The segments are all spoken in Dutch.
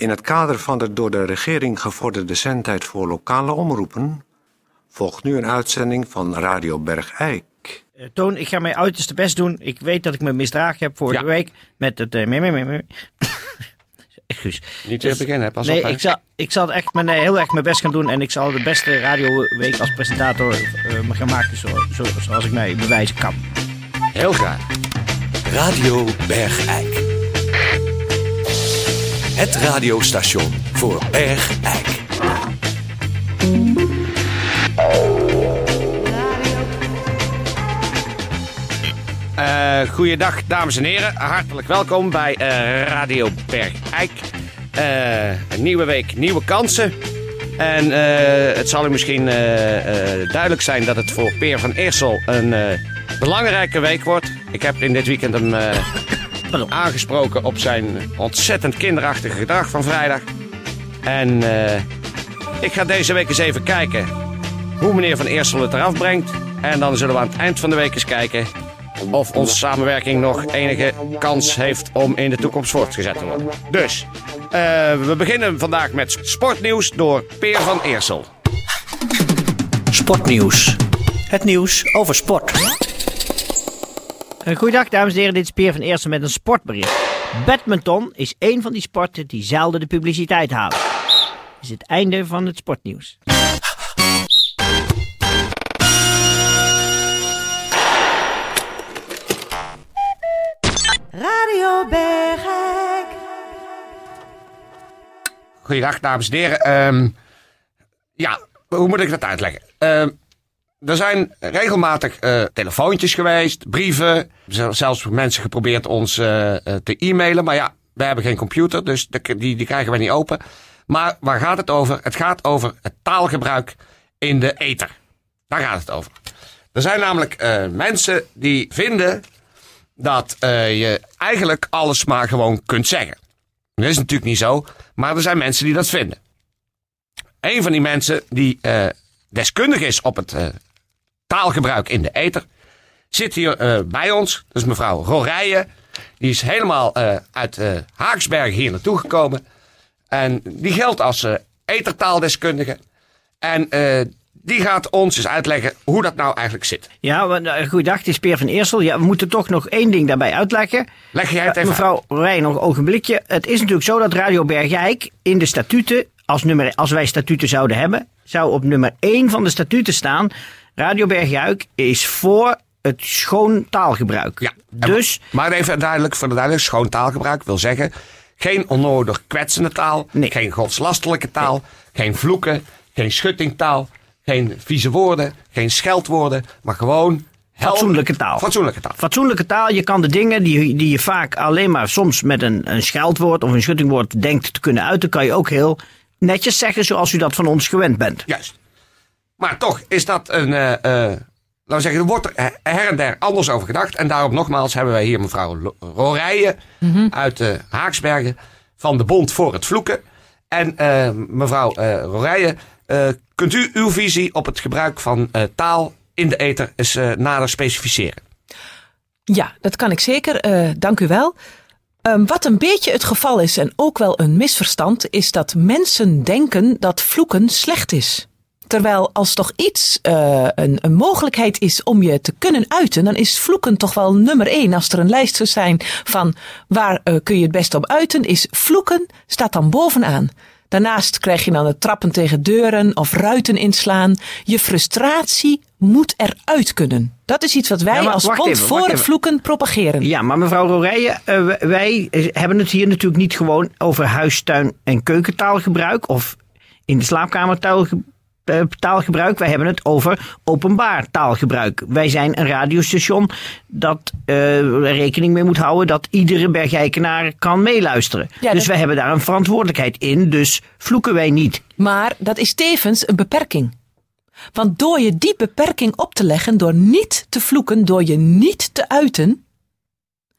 In het kader van de door de regering gevorderde zendtijd voor lokale omroepen volgt nu een uitzending van Radio Bergijk. Uh, Toon, ik ga mijn uiterste best doen. Ik weet dat ik me misdragen heb vorige Ja. week met het... eh, meh, meh, meh, meh. Excuus. Niet weer Dus- beginnen, hè? pas nee, op. hè. ik zal, ik zal echt mijn, eh, heel erg mijn best gaan doen. En ik zal de beste radioweek als presentator eh, me gaan maken zo, zo, zoals ik mij bewijzen kan. Heel graag. Radio Bergijk. Radiostation voor Bergijk. Eh goeiedag, dames en heren. Hartelijk welkom bij eh, Radio Bergijk. Eh een nieuwe week, nieuwe kansen. En het zal u misschien duidelijk zijn dat het voor Peer van Eersel een belangrijke week wordt. Ik heb in dit weekend hem. Aangesproken op zijn ontzettend kinderachtige gedrag van vrijdag. En eh, ik ga deze week eens even kijken hoe meneer Van Eersel het eraf brengt. En dan zullen we aan het eind van de week eens kijken of onze samenwerking nog enige kans heeft om in de toekomst voortgezet te worden. Dus, eh, we beginnen vandaag met sportnieuws door Peer van Eersel. Sportnieuws. Het nieuws over sport. Goeiedag, dames en heren. Dit is Peer van Eersel met een sportbericht. Badminton is een van die sporten die zelden de publiciteit halen. Dit is het einde van het sportnieuws. Radio Bergijk. Goeiedag, dames en heren. Ehm, ja, hoe moet ik dat uitleggen? Ehm, er zijn regelmatig eh, telefoontjes geweest, brieven. Zel- Zelfs mensen geprobeerd ons eh, eh, te e-mailen. Maar ja, we hebben geen computer, dus die, die krijgen we niet open. Maar waar gaat het over? Het gaat over het taalgebruik in de ether. Daar gaat het over. Er zijn namelijk mensen die vinden dat je eigenlijk alles maar gewoon kunt zeggen. Dat is natuurlijk niet zo, maar er zijn mensen die dat vinden. Een van die mensen die deskundig is op het taalgebruik in de ether, zit hier eh, bij ons. Dat is mevrouw Rorijen. Die is helemaal eh, uit eh, Haaksbergen hier naartoe gekomen. En die geldt als ethertaaldeskundige. En die gaat ons eens uitleggen hoe dat nou eigenlijk zit. Ja, uh, goeiedag, het is Peer van Eersel. Ja, we moeten toch nog één ding daarbij uitleggen. Leg jij het even mevrouw Rijn, nog een ogenblikje. Het is natuurlijk zo dat Radio Bergijk in de statuten, als, nummer, als wij statuten zouden hebben, zou op nummer 1 van de statuten staan. Radio Bergijk is voor het schoon taalgebruik. Ja, Dus, Maar even duidelijk, voor de duidelijk, schoon taalgebruik wil zeggen... geen onnodig kwetsende taal, Nee. geen godslastelijke taal... geen vloeken, geen schuttingtaal, geen vieze woorden, geen scheldwoorden... maar gewoon... Fatsoenlijke taal. Fatsoenlijke taal. fatsoenlijke taal, je kan de dingen die, die je vaak alleen maar soms met een, een scheldwoord of een schuttingwoord denkt te kunnen uiten, kan je ook heel netjes zeggen zoals u dat van ons gewend bent. Juist. Maar toch is dat een... eh, eh, laten we zeggen, er wordt er her en der anders over gedacht. En daarom nogmaals hebben wij hier mevrouw Rorijen uit eh, Haaksbergen... van de Bond voor het Vloeken. En mevrouw Rorijen, eh, kunt u uw visie op het gebruik van taal in de ether eens nader specificeren? Ja, dat kan ik zeker. Dank u wel. Ehm, wat een beetje het geval is en ook wel een misverstand, is dat mensen denken dat vloeken slecht is. Terwijl als toch iets eh, een, een mogelijkheid is om je te kunnen uiten, dan is vloeken toch wel nummer één. Als er een lijst zou zijn van waar eh, kun je het best op uiten, is vloeken staat dan bovenaan. Daarnaast krijg je dan het trappen tegen deuren of ruiten inslaan. Je frustratie moet eruit kunnen. Dat is iets wat wij Ja, als bond voor vloeken propageren. Ja, maar mevrouw Rorijen, eh, wij hebben het hier natuurlijk niet gewoon over huistuin- en keukentaalgebruik of in de slaapkamer eh, taalgebruik. Wij hebben het over openbaar taalgebruik. Wij zijn een radiostation dat eh, rekening mee moet houden dat iedere bergijkenaar kan meeluisteren. Ja, dus dat- wij hebben daar een verantwoordelijkheid in, dus vloeken wij niet. Maar dat is tevens een beperking. Want door je die beperking op te leggen, door niet te vloeken, door je niet te uiten,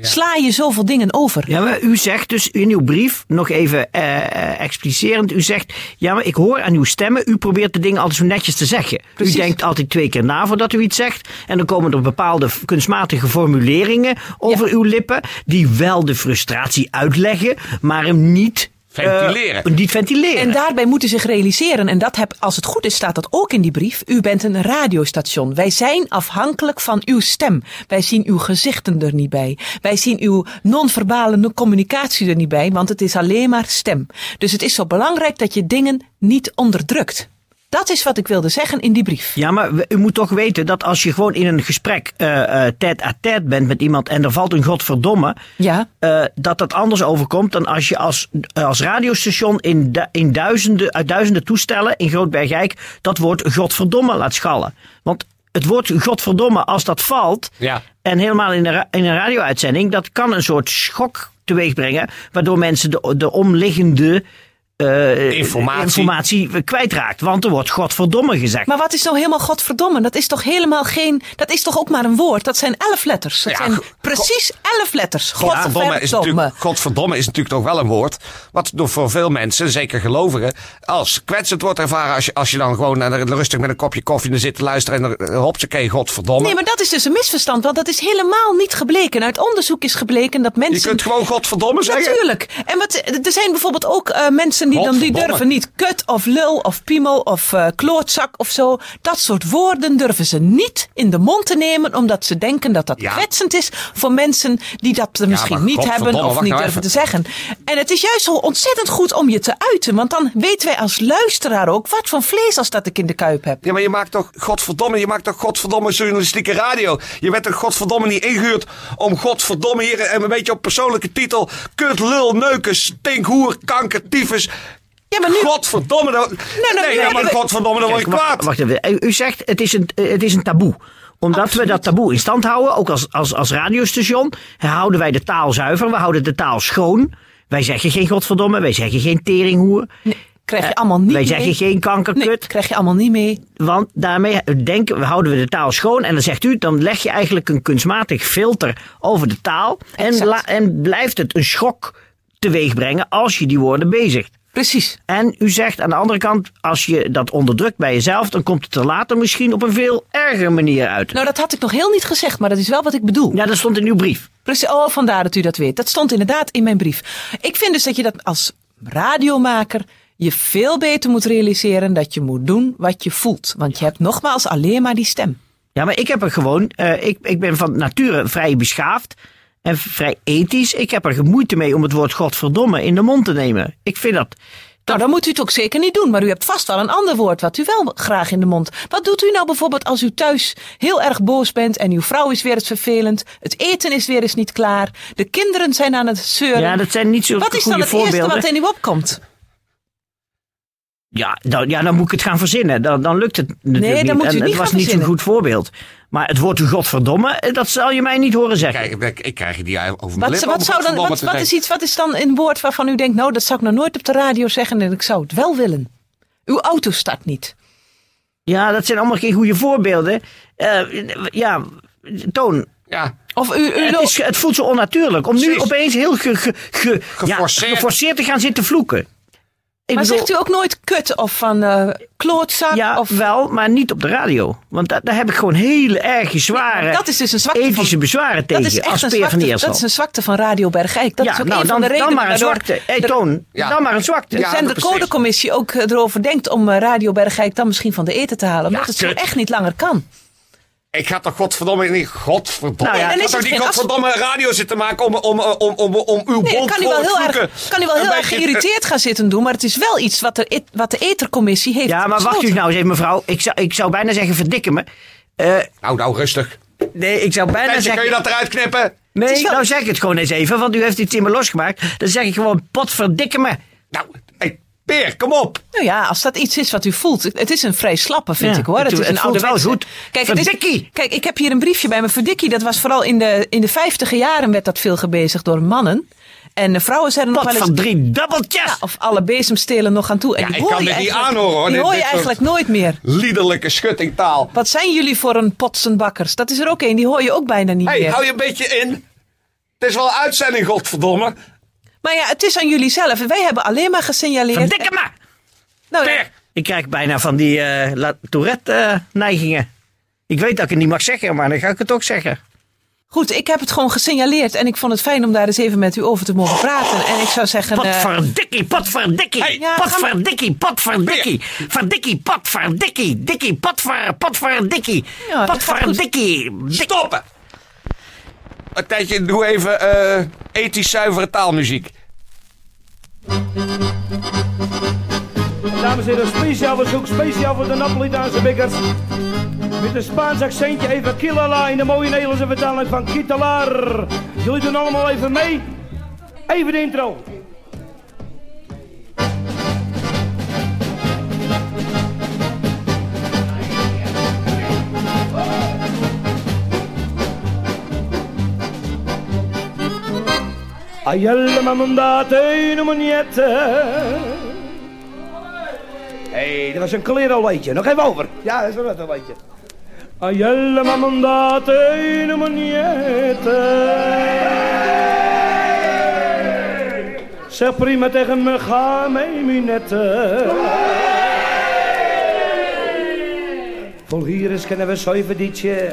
sla je zoveel dingen over. Ja, maar u zegt dus in uw brief, nog even eh, eh, explicerend, u zegt, ja, maar ik hoor aan uw stemmen, u probeert de dingen altijd zo netjes te zeggen. Precies. U denkt altijd twee keer na voordat u iets zegt. En dan komen er bepaalde kunstmatige formuleringen over uw lippen, die wel de frustratie uitleggen, maar hem niet Ventileren. eh, niet ventileren. En daarbij moeten zich realiseren, en dat heb, als het goed is, staat dat ook in die brief. U bent een radiostation. Wij zijn afhankelijk van uw stem. Wij zien uw gezichten er niet bij. Wij zien uw non-verbale communicatie er niet bij, want het is alleen maar stem. Dus het is zo belangrijk dat je dingen niet onderdrukt. Dat is wat ik wilde zeggen in die brief. Ja, maar u moet toch weten dat als je gewoon in een gesprek eh eh tête à tête bent met iemand en er valt een godverdomme, Ja. eh, dat dat anders overkomt dan als je als, als radiostation in, du- in duizenden, uit duizenden toestellen in Grootbergijk dat woord godverdomme laat schallen. Want het woord godverdomme, als dat valt, Ja. en helemaal in een, in een radio-uitzending, dat kan een soort schok teweeg brengen, waardoor mensen de, de omliggende eh, Informatie. informatie kwijtraakt. Want er wordt godverdomme gezegd. Maar wat is nou helemaal godverdomme? Dat is toch helemaal geen. Dat is toch ook maar een woord? Dat zijn elf letters. Dat Ja, zijn go- precies elf letters. Godverdomme is, natuurlijk, godverdomme is natuurlijk toch wel een woord. Wat door voor veel mensen, zeker gelovigen, als kwetsend wordt ervaren. Als je, als je dan gewoon eh, rustig met een kopje koffie zit te luisteren. En dan hopsakee, godverdomme. Nee, maar dat is dus een misverstand, want dat is helemaal niet gebleken. Uit onderzoek is gebleken dat mensen. je kunt gewoon godverdomme zeggen. Natuurlijk. En wat, er zijn bijvoorbeeld ook eh, mensen die dan die durven niet kut of lul of piemel of eh, klootzak of zo. Dat soort woorden durven ze niet in de mond te nemen, omdat ze denken dat dat Ja. kwetsend is voor mensen die dat er misschien niet hebben of niet nou durven te zeggen. En het is juist zo ontzettend goed om je te uiten, want dan weten wij als luisteraar ook wat voor vlees als dat ik in de kuip heb. Ja, maar je maakt toch, godverdomme, je maakt toch godverdomme journalistieke radio. Je bent toch godverdomme niet ingehuurd om godverdomme hier en een beetje op persoonlijke titel. Kut, lul, neuken, stinkhoer, kanker, tyfus. Ja, maar nu- Godverdomme, dan, nee, nee, ja, maar nee, godverdomme, dan word je kwaad. wacht even. U- U zegt het is een, het is een taboe. Omdat we dat taboe in stand houden, ook als, als, als radiostation, houden wij de taal zuiver. We houden de taal schoon. Wij zeggen geen godverdomme, wij zeggen geen teringhoer. Krijg je allemaal niet wij mee. zeggen geen kankerkut. Nee, krijg je allemaal niet mee. Want daarmee denken, we houden we de taal schoon. En dan zegt u, dan leg je eigenlijk een kunstmatig filter over de taal. En, la- en blijft het een schok teweeg brengen als je die woorden bezigt. Precies. En u zegt aan de andere kant, als je dat onderdrukt bij jezelf, dan komt het er later misschien op een veel erger manier uit. Nou, dat had ik nog heel niet gezegd, maar dat is wel wat ik bedoel. Ja, dat stond in uw brief. Precies, oh, vandaar dat u dat weet. Dat stond inderdaad in mijn brief. Ik vind dus dat je dat als radiomaker je veel beter moet realiseren dat je moet doen wat je voelt. Want je hebt nogmaals alleen maar die stem. Ja, maar ik heb er gewoon, eh, ik, ik ben van nature vrij beschaafd en vrij ethisch. Ik heb er moeite mee om het woord godverdomme in de mond te nemen. Ik vind dat. Nou, dan moet u het ook zeker niet doen. Maar u hebt vast wel een ander woord wat u wel graag in de mond. Wat doet u nou bijvoorbeeld als u thuis heel erg boos bent en uw vrouw is weer eens vervelend. Het eten is weer eens niet klaar. De kinderen zijn aan het zeuren. Ja, dat zijn niet zo wat is dan het eerste wat in u opkomt? Ja, dan, ja, dan moet ik het gaan verzinnen. Dan, dan lukt het natuurlijk Nee, dan niet. moet u en niet het was niet zo'n goed voorbeeld. Maar het woord godverdomme, eh, dat zal je mij niet horen zeggen. Kijk, ik, ik krijg je die over mijn Wat, lippen wat, zou dan, wat, is iets, wat is dan een woord waarvan u denkt, nou, dat zou ik nog nooit op de radio zeggen en ik zou het wel willen? Uw auto start niet. Ja, dat zijn allemaal geen goede voorbeelden. Eh, ja, Toon, Ja, Of u, u het, is, het voelt zo onnatuurlijk om nu opeens heel ge, ge, ge- ja, Geforceerd. geforceerd te gaan zitten vloeken. Ik maar bedoel, zegt u ook nooit kut of van eh klootzak? Ja, of, wel, maar niet op de radio. Want da- daar heb ik gewoon hele erge zware dat is dus een zwakte ethische van, bezwaren dat tegen is echt als een van zwakte, Eersel. Dat is een zwakte van Radio Bergijk. Dat ja, is ook nou, een dan, van de redenen dan maar een zwakte. Hey, de- Toon, Ja. dan maar een zwakte. de Ja, zendercodecommissie ook eh, erover denkt om eh, Radio Bergijk dan misschien van de eten te halen. Omdat Ja, het zo echt niet langer kan. Ik ga toch godverdomme niet... Godverdomme. Nou ja, ik ga is toch niet godverdomme radio zitten maken om, om, om, om, om uw Nee, bond kan hij wel heel erg, kan hij wel heel erg geïrriteerd gaan zitten doen. Maar het is wel iets wat de, et- wat de Etercommissie heeft Ja, maar wacht u nou eens even, mevrouw. Ik zou, ik zou bijna zeggen, verdikken me. Eh, Nou, nou, rustig. nee, ik zou bijna Mensen, kun zeggen... je dat eruit knippen? Nee, wel- nou zeg ik het gewoon eens even, want u heeft iets in me losgemaakt. Dan zeg ik gewoon, potverdikke me. Nou, Peer, kom op. Nou ja, als dat iets is wat u voelt. Het is een vrij slappe, vind Ja, ik hoor. het- Het, is het een voelt wel ouderwetse- goed. Kijk, het is- Verdikkie! kijk, ik heb hier een briefje bij me. Verdikkie, dat was vooral in de, in de vijftige jaren werd dat veel gebezigd door mannen. En de vrouwen zeiden nog Pot wel eens... van drie dubbeltjes. Ja, of alle bezemstelen nog aan toe. En Ja, die ik hoor kan je dit niet eigenlijk- aanhoren, hoor. Die hoor je eigenlijk nooit meer. Liederlijke schuttingtaal. Wat zijn jullie voor een potsenbakkers? Dat is er ook een, die hoor je ook bijna niet hey, meer. hou je een beetje in. Het is wel een uitzending, godverdomme. Maar ja, het is aan jullie zelf. En Wij hebben alleen maar gesignaleerd. Verdikke me. Nou, ja. Ik krijg bijna van die eh, Tourette-neigingen. ik weet dat ik het niet mag zeggen, maar dan ga ik het ook zeggen. Goed, ik heb het gewoon gesignaleerd en ik vond het fijn om daar eens even met u over te mogen praten. En ik zou zeggen. eh, Potverdikkie, potverdikkie, Hey. Ja, potverdikkie, potverdikkie, verdikkie, potverdikkie, dikkie, potver, potverdikkie, potverdikkie. dik- Stoppen! Een tijdje, doe even eh, ethisch zuivere taalmuziek. Dames en heren, speciaal verzoek, speciaal voor de Napolitaanse bikkers. Met een Spaans accentje even kilala in de mooie Nederlandse vertaling van Kitalar. Jullie doen allemaal even mee. Even de intro. Ayelle mamondate in maniette. Hé, hey, dat was een liedje. Nog even over. Ja, dat is wel een liedje. Ayelle mamondate in maniette. Zeg prima tegen me, ga mee, minette. Vol hier is kennen we zeven dietje.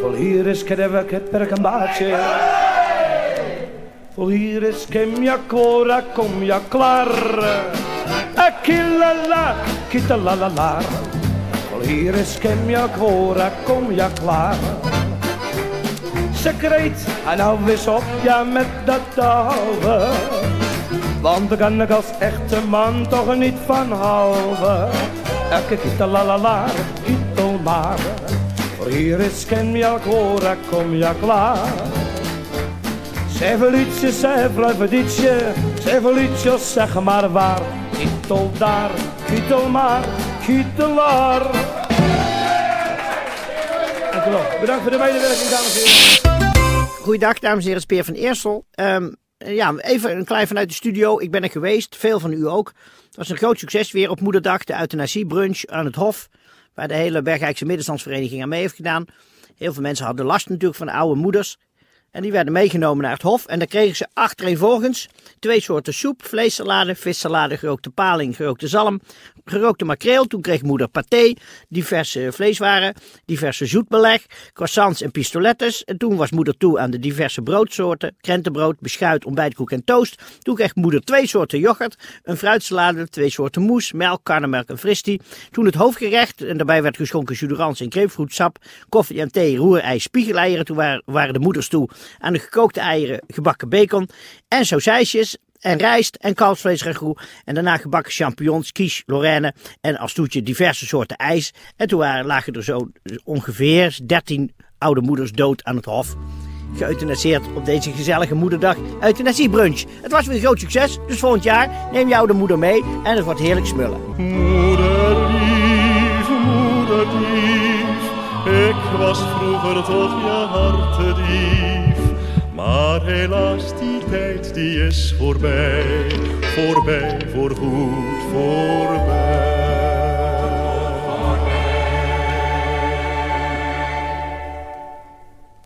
Vol hier is kennen we kipperk een Vol hier is kem ja kora, kom ja klaar. Akilala, kitalalala. Vol hier is ja kora, kom ja klaar. Secreet, en nou wis op ja met dat touwen. Want daar kan ik als echte man toch niet van houden. Elke kitalalala, kitel maar. Voor hier is kem ja kora, kom ja klaar. Sevelitje, sevlevedietje, sevelitje, zeg maar waar. Kietel daar, kietel maar, kietelaar. Bedankt voor de medewerking, dames en heren. Goeiedag, dames en heren, Speer van Eersel. Ehm, ja, even een klein vanuit de studio. Ik ben er geweest, veel van u ook. Het was een groot succes weer op moederdag, de euthanasiebrunch aan het Hof. Waar de hele Bergijkse Middenstandsvereniging aan mee heeft gedaan. Heel veel mensen hadden last natuurlijk van de oude moeders. En die werden meegenomen naar het Hof. En dan kregen ze achtereenvolgens twee soorten soep. Vleessalade, vissalade, gerookte paling, gerookte zalm, gerookte makreel. Toen kreeg moeder paté, diverse vleeswaren, diverse zoetbeleg, croissants en pistolettes. En toen was moeder toe aan de diverse broodsoorten. Krentenbrood, beschuit, ontbijtkoek en toast. Toen kreeg moeder twee soorten yoghurt, een fruitsalade, twee soorten moes, melk, karnemelk en fristie. Toen het hoofdgerecht, en daarbij werd geschonken judurans en grapefruitsap, koffie en thee, roerei, spiegeleieren. Toen waren de moeders toe aan de gekookte eieren, gebakken bacon en sausijsjes en rijst en kalfsvleesragout. En daarna gebakken champignons, quiche, lorraine en als toetje diverse soorten ijs. En toen waren, lagen er zo ongeveer 13 oude moeders dood aan het hof. Geëuthanaseerd op deze gezellige moederdag euthanasiebrunch. Het was weer een groot succes, dus volgend jaar neem je oude moeder mee en het wordt heerlijk smullen. Moederlief, moederlief, ik was vroeger toch je hartedief. Maar helaas, die tijd die is voorbij, voorbij, voorgoed, voorbij.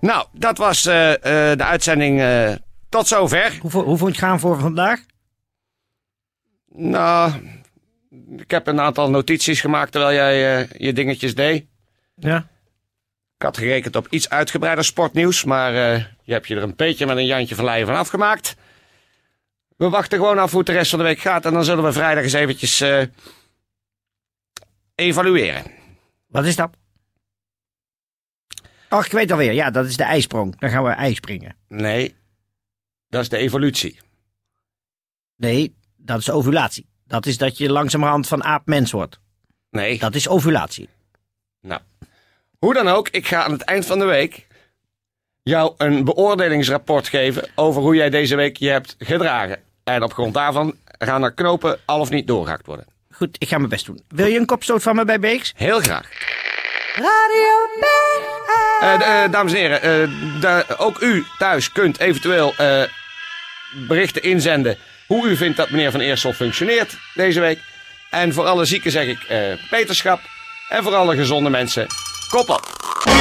Nou, dat was eh, eh, de uitzending eh, tot zover. Hoe, hoe vond je het gaan voor vandaag? Nou, ik heb een aantal notities gemaakt terwijl jij je dingetjes deed. Ja. Ik had gerekend op iets uitgebreider sportnieuws, maar eh, je hebt je er een beetje met een Jantje van Leijen van afgemaakt. We wachten gewoon af hoe het de rest van de week gaat en dan zullen we vrijdag eens eventjes eh, evalueren. Wat is dat? Oh, ik weet alweer. Ja, dat is de ijsprong. Dan gaan we ijspringen. Nee, dat is de evolutie. Nee, dat is ovulatie. Dat is dat je langzamerhand van aap mens wordt. Nee, Dat is ovulatie. nou. Hoe dan ook, ik ga aan het eind van de week jou een beoordelingsrapport geven over hoe jij deze week je hebt gedragen. En op grond daarvan gaan er knopen al of niet doorgehakt worden. Goed, ik ga mijn best doen. Wil je een kopstoot van me bij Beeks? Heel graag. Eh, d- eh, dames en heren, eh, da- ook u thuis kunt eventueel eh, berichten inzenden hoe u vindt dat meneer Van Eersel functioneert deze week. En voor alle zieken zeg ik eh beterschap. En voor alle gezonde mensen, Koppel.